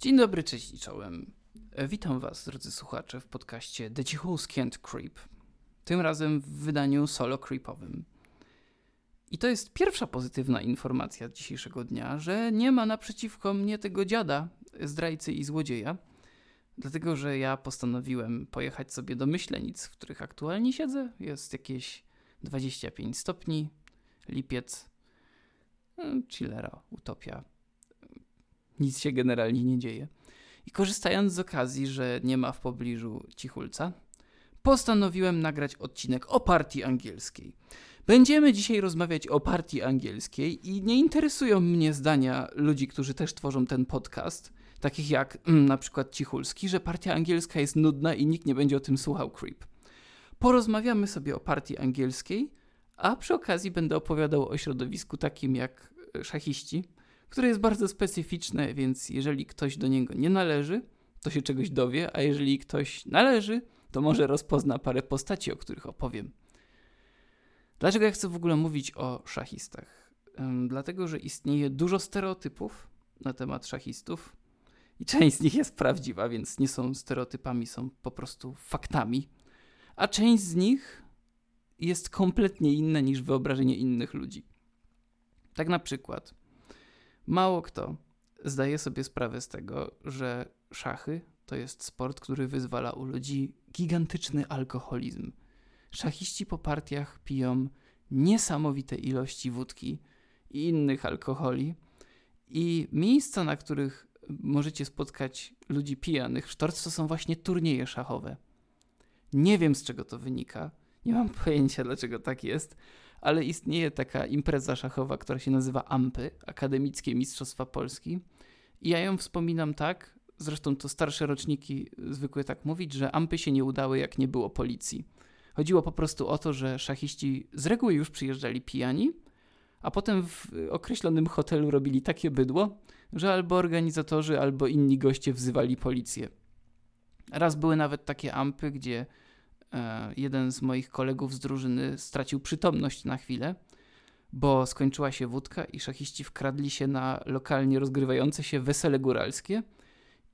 Dzień dobry, cześć i czołem. E, Witam Was, drodzy słuchacze, w podcaście The Cichus Can't Creep. Tym razem w wydaniu solo creepowym. I to jest pierwsza pozytywna informacja dzisiejszego dnia, że nie ma naprzeciwko mnie tego dziada, zdrajcy i złodzieja, dlatego że ja postanowiłem pojechać sobie do Myślenic, w których aktualnie siedzę. Jest jakieś 25 stopni, lipiec, mm, chillera, utopia. Nic się generalnie nie dzieje. I korzystając z okazji, że nie ma w pobliżu cichulca, postanowiłem nagrać odcinek o partii angielskiej. Będziemy dzisiaj rozmawiać o partii angielskiej i nie interesują mnie zdania ludzi, którzy też tworzą ten podcast, takich jak mm, na przykład Cichulski, że partia angielska jest nudna i nikt nie będzie o tym słuchał creep. Porozmawiamy sobie o partii angielskiej, a przy okazji będę opowiadał o środowisku takim jak e, szachiści, które jest bardzo specyficzne, więc jeżeli ktoś do niego nie należy, to się czegoś dowie, a jeżeli ktoś należy, to może rozpozna parę postaci, o których opowiem. Dlaczego ja chcę w ogóle mówić o szachistach? Dlatego, że istnieje dużo stereotypów na temat szachistów i część z nich jest prawdziwa, więc nie są stereotypami, są po prostu faktami, a część z nich jest kompletnie inna niż wyobrażenie innych ludzi. Tak na przykład, mało kto zdaje sobie sprawę z tego, że szachy to jest sport, który wyzwala u ludzi gigantyczny alkoholizm. Szachiści po partiach piją niesamowite ilości wódki i innych alkoholi, i miejsca, na których możecie spotkać ludzi pijanych w sztorc, to są właśnie turnieje szachowe. Nie wiem z czego to wynika, nie mam pojęcia dlaczego tak jest, ale istnieje taka impreza szachowa, która się nazywa AMPy, Akademickie Mistrzostwa Polski. I ja ją wspominam tak, zresztą to starsze roczniki zwykły tak mówić, że AMPy się nie udały, jak nie było policji. Chodziło po prostu o to, że szachiści z reguły już przyjeżdżali pijani, a potem w określonym hotelu robili takie bydło, że albo organizatorzy, albo inni goście wzywali policję. Raz były nawet takie ampy, gdzie jeden z moich kolegów z drużyny stracił przytomność na chwilę, bo skończyła się wódka i szachiści wkradli się na lokalnie rozgrywające się wesele góralskie.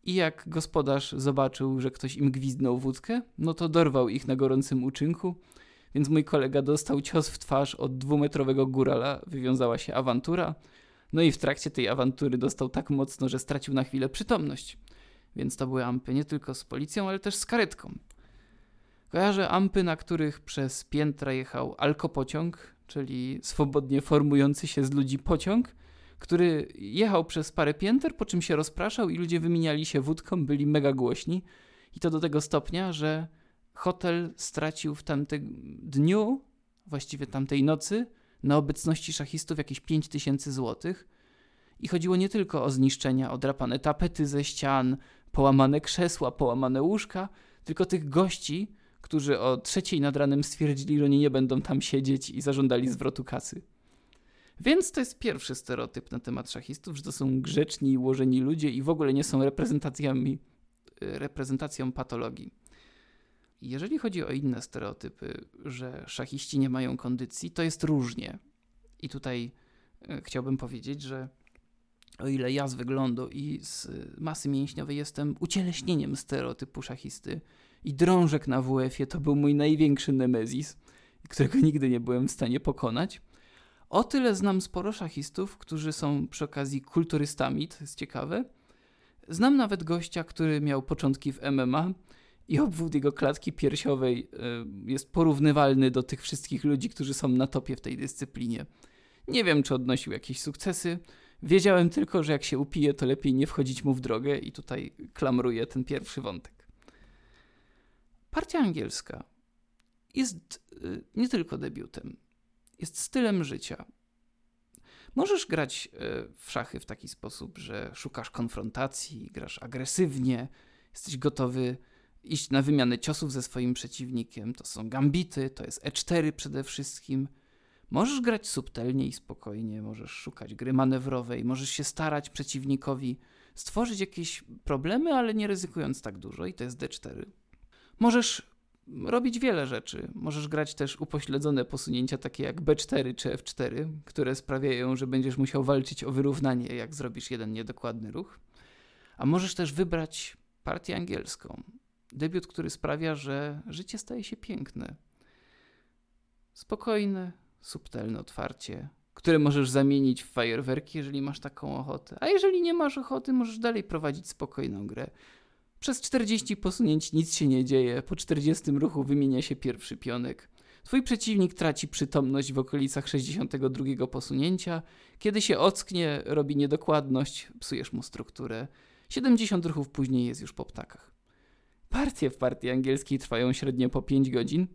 I jak gospodarz zobaczył, że ktoś im gwizdnął wódkę, no to dorwał ich na gorącym uczynku, więc mój kolega dostał cios w twarz od dwumetrowego górala, wywiązała się awantura, no i w trakcie tej awantury dostał tak mocno, że stracił na chwilę przytomność. Więc to były ampy nie tylko z policją, ale też z karetką. Kojarzę ampy, na których przez piętra jechał alkopociąg, czyli swobodnie formujący się z ludzi pociąg, który jechał przez parę pięter, po czym się rozpraszał i ludzie wymieniali się wódką, byli mega głośni. I to do tego stopnia, że hotel stracił w tamtym dniu, właściwie tamtej nocy, na obecności szachistów jakieś 5 tysięcy złotych. I chodziło nie tylko o zniszczenia, odrapane tapety ze ścian, połamane krzesła, połamane łóżka, tylko tych gości, którzy o trzeciej nad ranem stwierdzili, że oni nie będą tam siedzieć i zażądali zwrotu kasy. Więc to jest pierwszy stereotyp na temat szachistów, że to są grzeczni i ułożeni ludzie i w ogóle nie są reprezentacjami, reprezentacją patologii. Jeżeli chodzi o inne stereotypy, że szachiści nie mają kondycji, to jest różnie. I tutaj e, chciałbym powiedzieć, że o ile ja z wyglądu i z masy mięśniowej jestem ucieleśnieniem stereotypu szachisty i drążek na WF-ie to był mój największy nemezis, którego nigdy nie byłem w stanie pokonać, o tyle znam sporo szachistów, którzy są przy okazji kulturystami, to jest ciekawe. Znam nawet gościa, który miał początki w MMA i obwód jego klatki piersiowej y, jest porównywalny do tych wszystkich ludzi, którzy są na topie w tej dyscyplinie. Nie wiem, czy odnosił jakieś sukcesy. Wiedziałem tylko, że jak się upije, to lepiej nie wchodzić mu w drogę, i tutaj klamruję ten pierwszy wątek. Partia angielska jest y, nie tylko debiutem, jest stylem życia. Możesz grać y, w szachy w taki sposób, że szukasz konfrontacji, grasz agresywnie, jesteś gotowy iść na wymianę ciosów ze swoim przeciwnikiem. To są gambity, to jest E4 przede wszystkim. Możesz grać subtelnie i spokojnie, możesz szukać gry manewrowej, możesz się starać przeciwnikowi stworzyć jakieś problemy, ale nie ryzykując tak dużo, i to jest D4. Możesz robić wiele rzeczy. Możesz grać też upośledzone posunięcia takie jak B4 czy F4, które sprawiają, że będziesz musiał walczyć o wyrównanie, jak zrobisz jeden niedokładny ruch. A możesz też wybrać partię angielską. Debiut, który sprawia, że życie staje się piękne. Spokojne, subtelne otwarcie, które możesz zamienić w fajerwerki, jeżeli masz taką ochotę. A jeżeli nie masz ochoty, możesz dalej prowadzić spokojną grę. Przez 40 posunięć nic się nie dzieje, po 40 ruchu wymienia się pierwszy pionek. Twój przeciwnik traci przytomność w okolicach 62 posunięcia. Kiedy się ocknie, robi niedokładność, psujesz mu strukturę. 70 ruchów później jest już po ptakach. Partie w partii angielskiej trwają średnio po 5 godzin.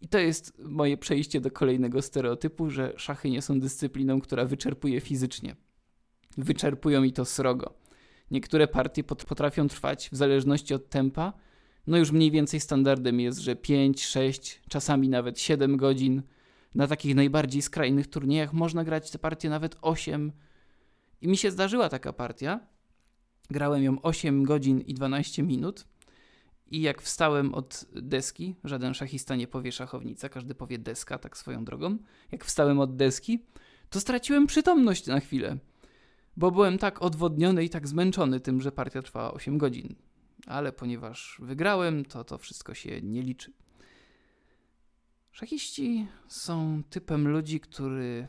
I to jest moje przejście do kolejnego stereotypu, że szachy nie są dyscypliną, która wyczerpuje fizycznie. Wyczerpują i to srogo. Niektóre partie potrafią trwać w zależności od tempa. No już mniej więcej standardem jest, że 5, 6, czasami nawet 7 godzin. Na takich najbardziej skrajnych turniejach można grać te partie nawet 8. I mi się zdarzyła taka partia. Grałem ją 8 godzin i 12 minut. I jak wstałem od deski, żaden szachista nie powie szachownica, każdy powie deska, tak swoją drogą. Jak wstałem od deski, to straciłem przytomność na chwilę, bo byłem tak odwodniony i tak zmęczony tym, że partia trwała 8 godzin. Ale ponieważ wygrałem, to to wszystko się nie liczy. Szachiści są typem ludzi, który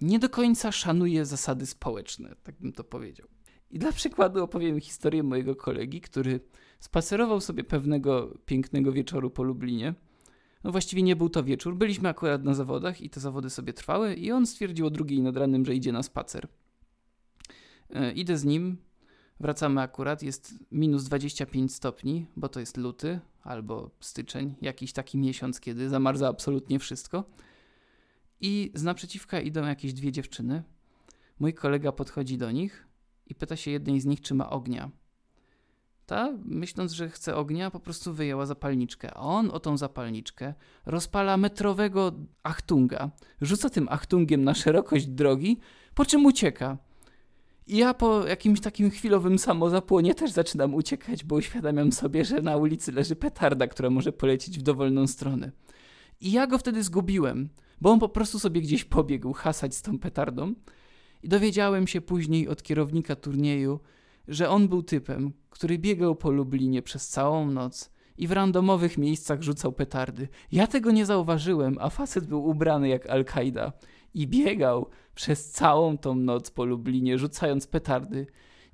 nie do końca szanuje zasady społeczne, tak bym to powiedział. I dla przykładu opowiem historię mojego kolegi, który spacerował sobie pewnego pięknego wieczoru po Lublinie. No właściwie nie był to wieczór, byliśmy akurat na zawodach i te zawody sobie trwały i on stwierdził o drugiej nad ranem, że idzie na spacer. E, idę z nim, wracamy akurat, jest minus 25 stopni, bo to jest luty albo styczeń, jakiś taki miesiąc, kiedy zamarza absolutnie wszystko. I z naprzeciwka idą jakieś dwie dziewczyny. Mój kolega podchodzi do nich i pyta się jednej z nich, czy ma ognia. Ta, myśląc, że chce ognia, po prostu wyjęła zapalniczkę, a on o tą zapalniczkę rozpala metrowego achtunga, rzuca tym achtungiem na szerokość drogi, po czym ucieka. I ja po jakimś takim chwilowym samozapłonie też zaczynam uciekać, bo uświadamiam sobie, że na ulicy leży petarda, która może polecieć w dowolną stronę. I ja go wtedy zgubiłem, bo on po prostu sobie gdzieś pobiegł hasać z tą petardą. I dowiedziałem się później od kierownika turnieju, że on był typem, który biegał po Lublinie przez całą noc i w randomowych miejscach rzucał petardy. Ja tego nie zauważyłem, a facet był ubrany jak Al-Kaida i biegał przez całą tą noc po Lublinie, rzucając petardy.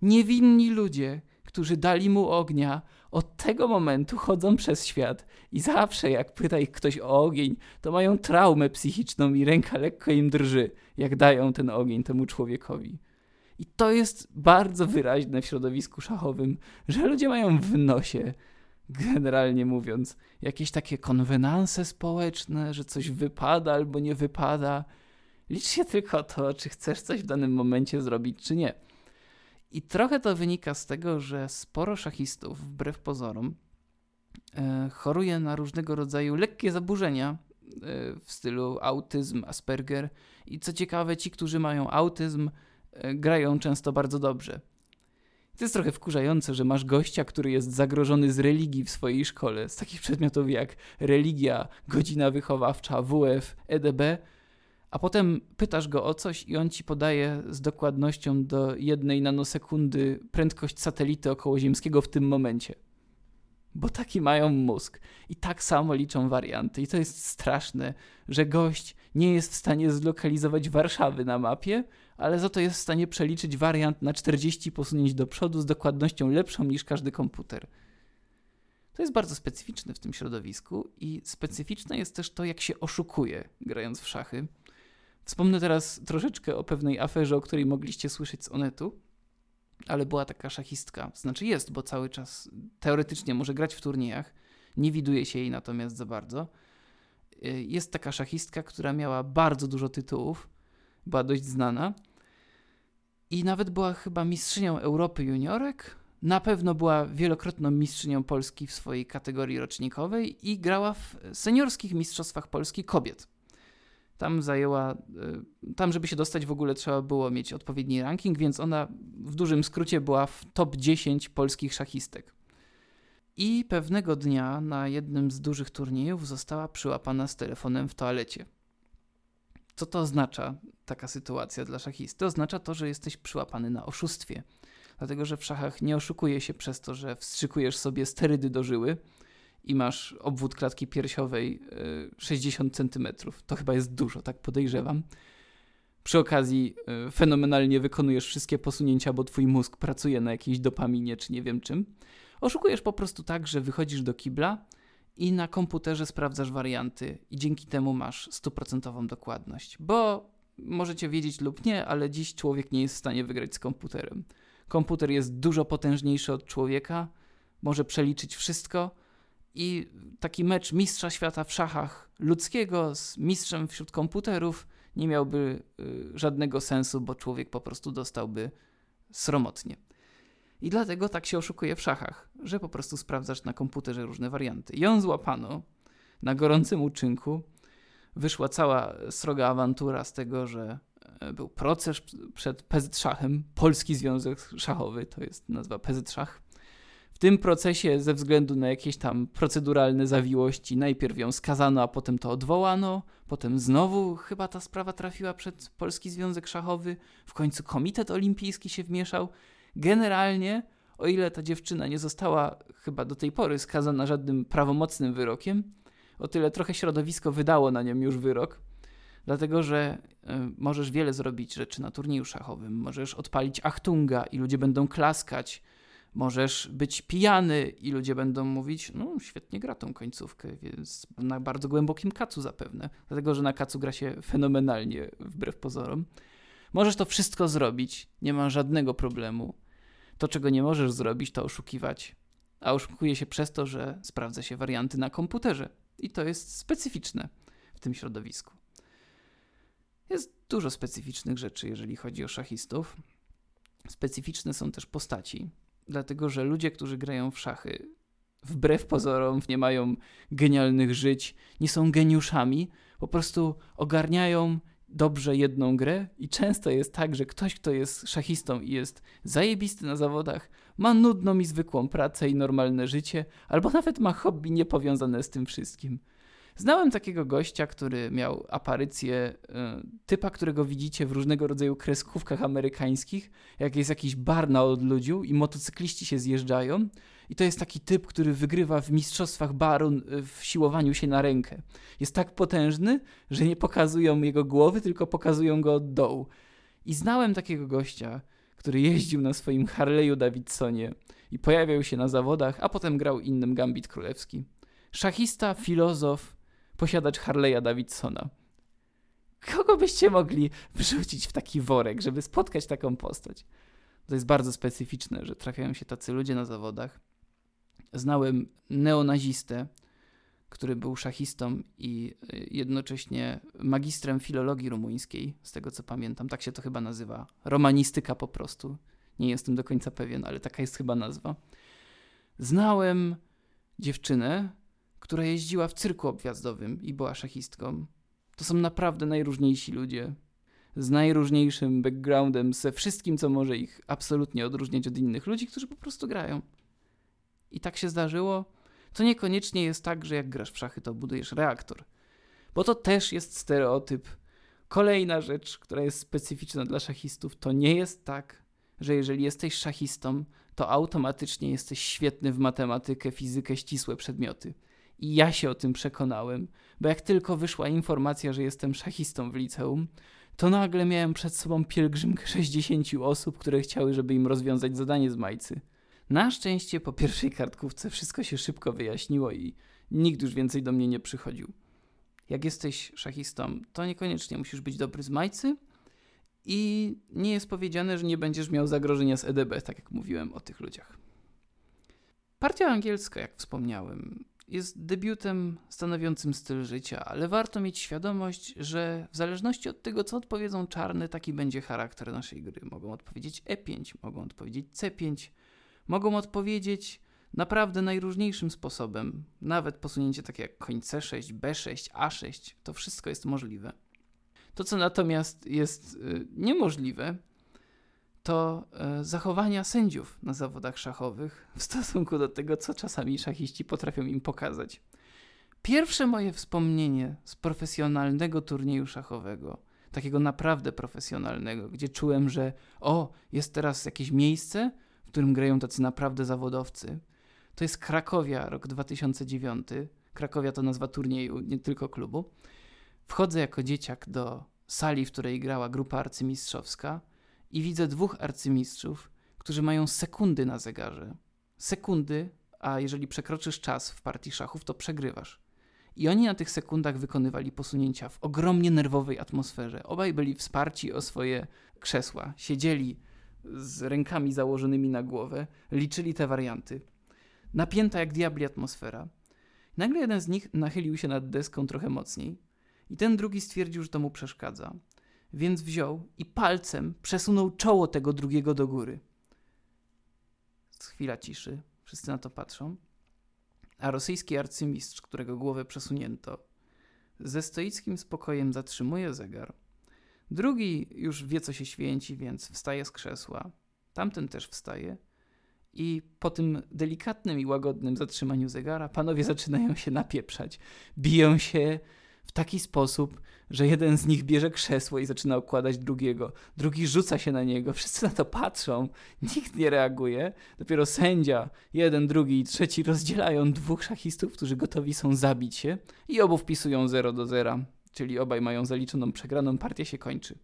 Niewinni ludzie, którzy dali mu ognia, od tego momentu chodzą przez świat i zawsze jak pyta ich ktoś o ogień, to mają traumę psychiczną i ręka lekko im drży, jak dają ten ogień temu człowiekowi. I to jest bardzo wyraźne w środowisku szachowym, że ludzie mają w nosie, generalnie mówiąc, jakieś takie konwenanse społeczne, że coś wypada albo nie wypada. Licz się tylko to, czy chcesz coś w danym momencie zrobić, czy nie. I trochę to wynika z tego, że sporo szachistów, wbrew pozorom, e, choruje na różnego rodzaju lekkie zaburzenia e, w stylu autyzm, Asperger. I co ciekawe, ci, którzy mają autyzm, E, grają często bardzo dobrze. To jest trochę wkurzające, że masz gościa, który jest zagrożony z religii w swojej szkole, z takich przedmiotów jak religia, godzina wychowawcza, WF, EDB, a potem pytasz go o coś i on ci podaje z dokładnością do jednej nanosekundy prędkość satelity okołoziemskiego w tym momencie. Bo taki mają mózg i tak samo liczą warianty. I to jest straszne, że gość nie jest w stanie zlokalizować Warszawy na mapie, ale za to jest w stanie przeliczyć wariant na 40 posunięć do przodu z dokładnością lepszą niż każdy komputer. To jest bardzo specyficzne w tym środowisku i specyficzne jest też to, jak się oszukuje grając w szachy. Wspomnę teraz troszeczkę o pewnej aferze, o której mogliście słyszeć z Onetu, ale była taka szachistka, znaczy jest, bo cały czas teoretycznie może grać w turniejach, nie widuje się jej natomiast za bardzo. Y, jest taka szachistka, która miała bardzo dużo tytułów, była dość znana i nawet była chyba mistrzynią Europy juniorek. Na pewno była wielokrotną mistrzynią Polski w swojej kategorii rocznikowej i grała w seniorskich mistrzostwach Polski kobiet. Tam zajęła, y, tam żeby się dostać w ogóle trzeba było mieć odpowiedni ranking, więc ona w dużym skrócie była w top 10 polskich szachistek. I pewnego dnia na jednym z dużych turniejów została przyłapana z telefonem w toalecie. Co to oznacza, taka sytuacja dla szachisty? Oznacza to, że jesteś przyłapany na oszustwie. Dlatego, że w szachach nie oszukuje się przez to, że wstrzykujesz sobie sterydy do żyły i masz obwód klatki piersiowej 60 cm. To chyba jest dużo, tak podejrzewam. Przy okazji y, fenomenalnie wykonujesz wszystkie posunięcia, bo twój mózg pracuje na jakiejś dopaminie czy nie wiem czym. Oszukujesz po prostu tak, że wychodzisz do kibla i na komputerze sprawdzasz warianty i dzięki temu masz stuprocentową dokładność. Bo możecie wiedzieć lub nie, ale dziś człowiek nie jest w stanie wygrać z komputerem. Komputer jest dużo potężniejszy od człowieka, może przeliczyć wszystko i taki mecz mistrza świata w szachach ludzkiego z mistrzem wśród komputerów nie miałby y, żadnego sensu, bo człowiek po prostu dostałby sromotnie. I dlatego tak się oszukuje w szachach, że po prostu sprawdzasz na komputerze różne warianty. Ją złapano na gorącym uczynku. Wyszła cała sroga awantura z tego, że e, był proces przed PZ Szachem, Polski Związek Szachowy, to jest nazwa PZ Szach tym procesie ze względu na jakieś tam proceduralne zawiłości najpierw ją skazano, a potem to odwołano, potem znowu chyba ta sprawa trafiła przed Polski Związek Szachowy, w końcu Komitet Olimpijski się wmieszał. Generalnie, o ile ta dziewczyna nie została chyba do tej pory skazana żadnym prawomocnym wyrokiem, o tyle trochę środowisko wydało na nią już wyrok, dlatego że y, możesz wiele zrobić rzeczy na turnieju szachowym, możesz odpalić Achtunga i ludzie będą klaskać, Możesz być pijany i ludzie będą mówić, no świetnie gra tą końcówkę, więc na bardzo głębokim kacu zapewne, dlatego że na kacu gra się fenomenalnie wbrew pozorom. Możesz to wszystko zrobić, nie ma żadnego problemu. To, czego nie możesz zrobić, to oszukiwać. A oszukuje się przez to, że sprawdza się warianty na komputerze. I to jest specyficzne w tym środowisku. Jest dużo specyficznych rzeczy, jeżeli chodzi o szachistów. Specyficzne są też postaci dlatego że ludzie, którzy grają w szachy, wbrew pozorom nie mają genialnych żyć, nie są geniuszami, po prostu ogarniają dobrze jedną grę i często jest tak, że ktoś, kto jest szachistą i jest zajebisty na zawodach, ma nudną i zwykłą pracę i normalne życie, albo nawet ma hobby niepowiązane z tym wszystkim. Znałem takiego gościa, który miał aparycję y, typa, którego widzicie w różnego rodzaju kreskówkach amerykańskich, jak jest jakiś bar na odludziu i motocykliści się zjeżdżają. I to jest taki typ, który wygrywa w mistrzostwach baru e, w siłowaniu się na rękę. Jest tak potężny, że nie pokazują jego głowy, tylko pokazują go od dołu. I znałem takiego gościa, który jeździł na swoim Harley'u Davidsonie i pojawiał się na zawodach, a potem grał innym Gambit Królewski. Szachista, filozof, posiadacz Harley'a Davidsona. Kogo byście mogli wrzucić w taki worek, żeby spotkać taką postać? To jest bardzo specyficzne, że trafiają się tacy ludzie na zawodach. Znałem neonazistę, który był szachistą i y, jednocześnie magistrem filologii rumuńskiej, z tego co pamiętam. Tak się to chyba nazywa. Romanistyka po prostu. Nie jestem do końca pewien, ale taka jest chyba nazwa. Znałem dziewczynę, która jeździła w cyrku objazdowym i była szachistką. To są naprawdę najróżniejsi ludzie. Z najróżniejszym backgroundem, ze wszystkim, co może ich absolutnie odróżniać od innych ludzi, którzy po prostu grają. I tak się zdarzyło. To niekoniecznie jest tak, że jak grasz w szachy, to budujesz reaktor. Bo to też jest stereotyp. Kolejna rzecz, która jest specyficzna dla szachistów, to nie jest tak, że jeżeli jesteś szachistą, to automatycznie jesteś świetny w matematykę, fizykę, ścisłe przedmioty. I ja się o tym przekonałem, bo jak tylko wyszła informacja, że jestem szachistą w liceum, to nagle miałem przed sobą pielgrzymkę 60 osób, które chciały, żeby im rozwiązać zadanie z majcy. Na szczęście po pierwszej kartkówce wszystko się szybko wyjaśniło i nikt już więcej do mnie nie przychodził. Jak jesteś szachistą, to niekoniecznie musisz być dobry z majcy i nie jest powiedziane, że nie będziesz miał zagrożenia z EDB, tak jak mówiłem o tych ludziach. Partia angielska, jak wspomniałem, jest debiutem stanowiącym styl życia, ale warto mieć świadomość, że w zależności od tego, co odpowiedzą czarne, taki będzie charakter naszej gry. Mogą odpowiedzieć E5, mogą odpowiedzieć C5, mogą odpowiedzieć naprawdę najróżniejszym sposobem. Nawet posunięcie takie jak koń C6, B6, A6, to wszystko jest możliwe. To, co natomiast jest y, niemożliwe, to e, zachowania sędziów na zawodach szachowych w stosunku do tego, co czasami szachiści potrafią im pokazać. Pierwsze moje wspomnienie z profesjonalnego turnieju szachowego, takiego naprawdę profesjonalnego, gdzie czułem, że o, jest teraz jakieś miejsce, którym grają tacy naprawdę zawodowcy. To jest Krakowia, rok 2009. Krakowia to nazwa turnieju, nie tylko klubu. Wchodzę jako dzieciak do sali, w której grała grupa arcymistrzowska i widzę dwóch arcymistrzów, którzy mają sekundy na zegarze. Sekundy, a jeżeli przekroczysz czas w partii szachów, to przegrywasz. I oni na tych sekundach wykonywali posunięcia w ogromnie nerwowej atmosferze. Obaj byli wsparci o swoje krzesła. Siedzieli z rękami założonymi na głowę, liczyli te warianty. Napięta jak diabli atmosfera. Nagle jeden z nich nachylił się nad deską trochę mocniej i ten drugi stwierdził, że to mu przeszkadza. Więc wziął i palcem przesunął czoło tego drugiego do góry. Chwila ciszy, wszyscy na to patrzą. A rosyjski arcymistrz, którego głowę przesunięto, ze stoickim spokojem zatrzymuje zegar. Drugi już wie, co się święci, więc wstaje z krzesła. Tamten też wstaje. I po tym delikatnym i łagodnym zatrzymaniu zegara panowie zaczynają się napieprzać. Biją się, w taki sposób, że jeden z nich bierze krzesło i zaczyna układać drugiego, drugi rzuca się na niego, wszyscy na to patrzą, nikt nie reaguje. Dopiero sędzia, jeden, drugi i trzeci rozdzielają dwóch szachistów, którzy gotowi są zabić się i obu wpisują 0 do 0, czyli obaj mają zaliczoną przegraną, partia się kończy.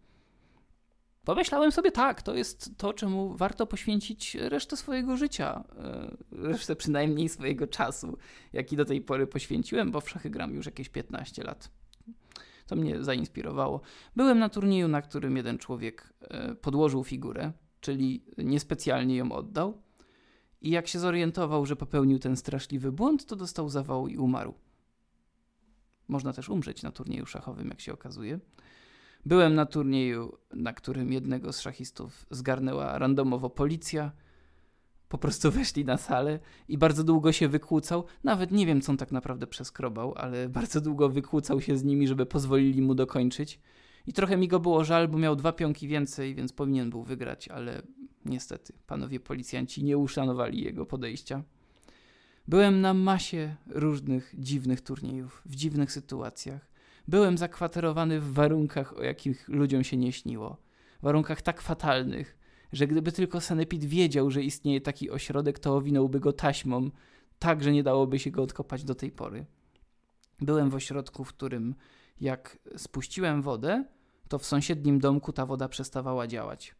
Pomyślałem sobie, tak, to jest to, czemu warto poświęcić resztę swojego życia, e, resztę przynajmniej swojego czasu, jaki do tej pory poświęciłem, bo w szachy gram już jakieś 15 lat. To mnie zainspirowało. Byłem na turnieju, na którym jeden człowiek e, podłożył figurę, czyli niespecjalnie ją oddał. I jak się zorientował, że popełnił ten straszliwy błąd, to dostał zawału i umarł. Można też umrzeć na turnieju szachowym, jak się okazuje. Byłem na turnieju, na którym jednego z szachistów zgarnęła randomowo policja. Po prostu weszli na salę i bardzo długo się wykłócał. Nawet nie wiem, co on tak naprawdę przeskrobał, ale bardzo długo wykłócał się z nimi, żeby pozwolili mu dokończyć. I trochę mi go było żal, bo miał dwa pionki więcej, więc powinien był wygrać, ale niestety panowie policjanci nie uszanowali jego podejścia. Byłem na masie różnych dziwnych turniejów, w dziwnych sytuacjach. Byłem zakwaterowany w warunkach, o jakich ludziom się nie śniło. Warunkach tak fatalnych, że gdyby tylko Sanepid wiedział, że istnieje taki ośrodek, to owinąłby go taśmą, tak, że nie dałoby się go odkopać do tej pory. Byłem w ośrodku, w którym jak spuściłem wodę, to w sąsiednim domku ta woda przestawała działać.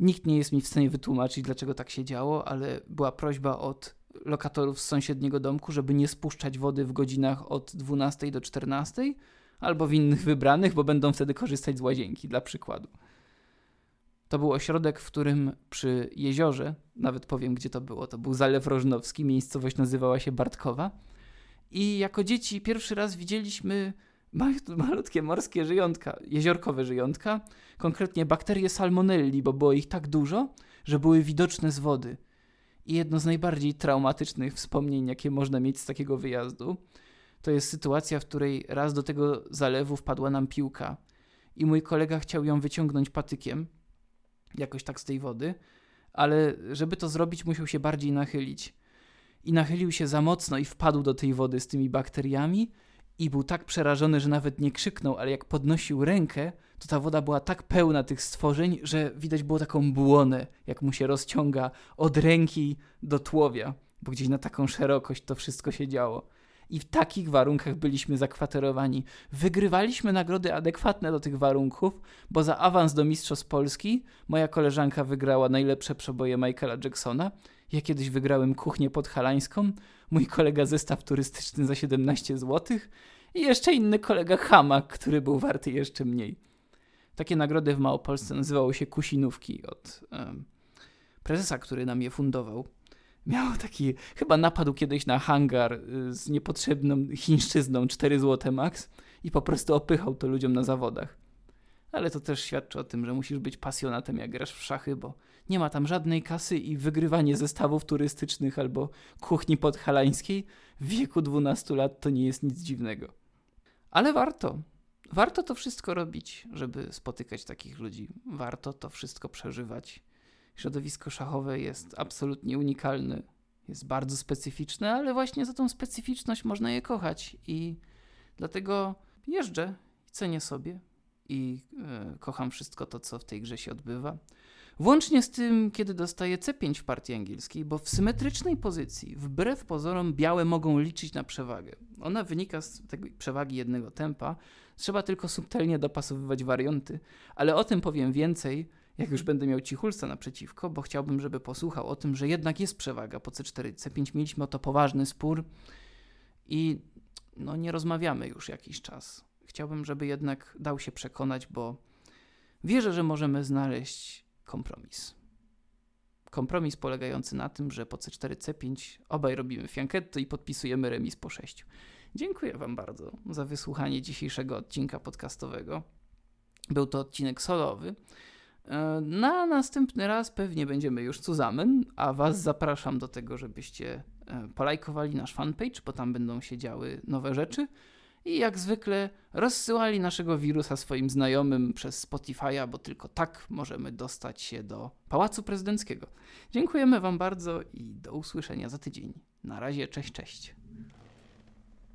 Nikt nie jest mi w stanie wytłumaczyć, dlaczego tak się działo, ale była prośba od lokatorów z sąsiedniego domku, żeby nie spuszczać wody w godzinach od 12 do 14 albo w innych wybranych, bo będą wtedy korzystać z łazienki, dla przykładu. To był ośrodek, w którym przy jeziorze, nawet powiem gdzie to było, to był Zalew Rożnowski, miejscowość nazywała się Bartkowa. I jako dzieci pierwszy raz widzieliśmy malutkie morskie żyjątka, jeziorkowe żyjątka, konkretnie bakterie salmonelli, bo było ich tak dużo, że były widoczne z wody. I jedno z najbardziej traumatycznych wspomnień, jakie można mieć z takiego wyjazdu, to jest sytuacja, w której raz do tego zalewu wpadła nam piłka i mój kolega chciał ją wyciągnąć patykiem, jakoś tak z tej wody, ale żeby to zrobić, musiał się bardziej nachylić. I nachylił się za mocno i wpadł do tej wody z tymi bakteriami i był tak przerażony, że nawet nie krzyknął, ale jak podnosił rękę, to ta woda była tak pełna tych stworzeń, że widać było taką błonę, jak mu się rozciąga od ręki do tłowia, bo gdzieś na taką szerokość to wszystko się działo. I w takich warunkach byliśmy zakwaterowani. Wygrywaliśmy nagrody adekwatne do tych warunków, bo za awans do Mistrzostw Polski moja koleżanka wygrała najlepsze przeboje Michaela Jacksona. Ja kiedyś wygrałem kuchnię podhalańską, mój kolega zestaw turystyczny za 17 zł i jeszcze inny kolega hamak, który był warty jeszcze mniej. Takie nagrody w Małopolsce nazywało się Kusinówki od prezesa, który nam je fundował. Miał taki, chyba napadł kiedyś na hangar y, z niepotrzebną chińszczyzną 4 zł max i po prostu opychał to ludziom na zawodach. Ale to też świadczy o tym, że musisz być pasjonatem jak grasz w szachy, bo nie ma tam żadnej kasy i wygrywanie zestawów turystycznych albo kuchni podhalańskiej w wieku 12 lat to nie jest nic dziwnego. Ale warto. Warto to wszystko robić, żeby spotykać takich ludzi. Warto to wszystko przeżywać. Środowisko szachowe jest absolutnie unikalne, jest bardzo specyficzne, ale właśnie za tą specyficzność można je kochać i dlatego jeżdżę i cenię sobie i e, kocham wszystko to, co w tej grze się odbywa. Włącznie z tym, kiedy dostaje C5 w partii angielskiej, bo w symetrycznej pozycji, wbrew pozorom, białe mogą liczyć na przewagę. Ona wynika z tej przewagi jednego tempa. Trzeba tylko subtelnie dopasowywać warianty, ale o tym powiem więcej, jak już będę miał Cichulca naprzeciwko, bo chciałbym, żeby posłuchał o tym, że jednak jest przewaga po C4, C5. Mieliśmy o to poważny spór i no, nie rozmawiamy już jakiś czas. Chciałbym, żeby jednak dał się przekonać, bo wierzę, że możemy znaleźć kompromis. Kompromis polegający na tym, że po C4, C5 obaj robimy fianchetto i podpisujemy remis po 6. Dziękuję Wam bardzo za wysłuchanie dzisiejszego odcinka podcastowego. Był to odcinek solowy. E, na następny raz pewnie będziemy już zusammen, a Was zapraszam do tego, żebyście e, polajkowali nasz fanpage, bo tam będą się działy nowe rzeczy i jak zwykle rozsyłali naszego wirusa swoim znajomym przez Spotify'a, bo tylko tak możemy dostać się do Pałacu Prezydenckiego. Dziękujemy Wam bardzo i do usłyszenia za tydzień. Na razie, cześć, cześć.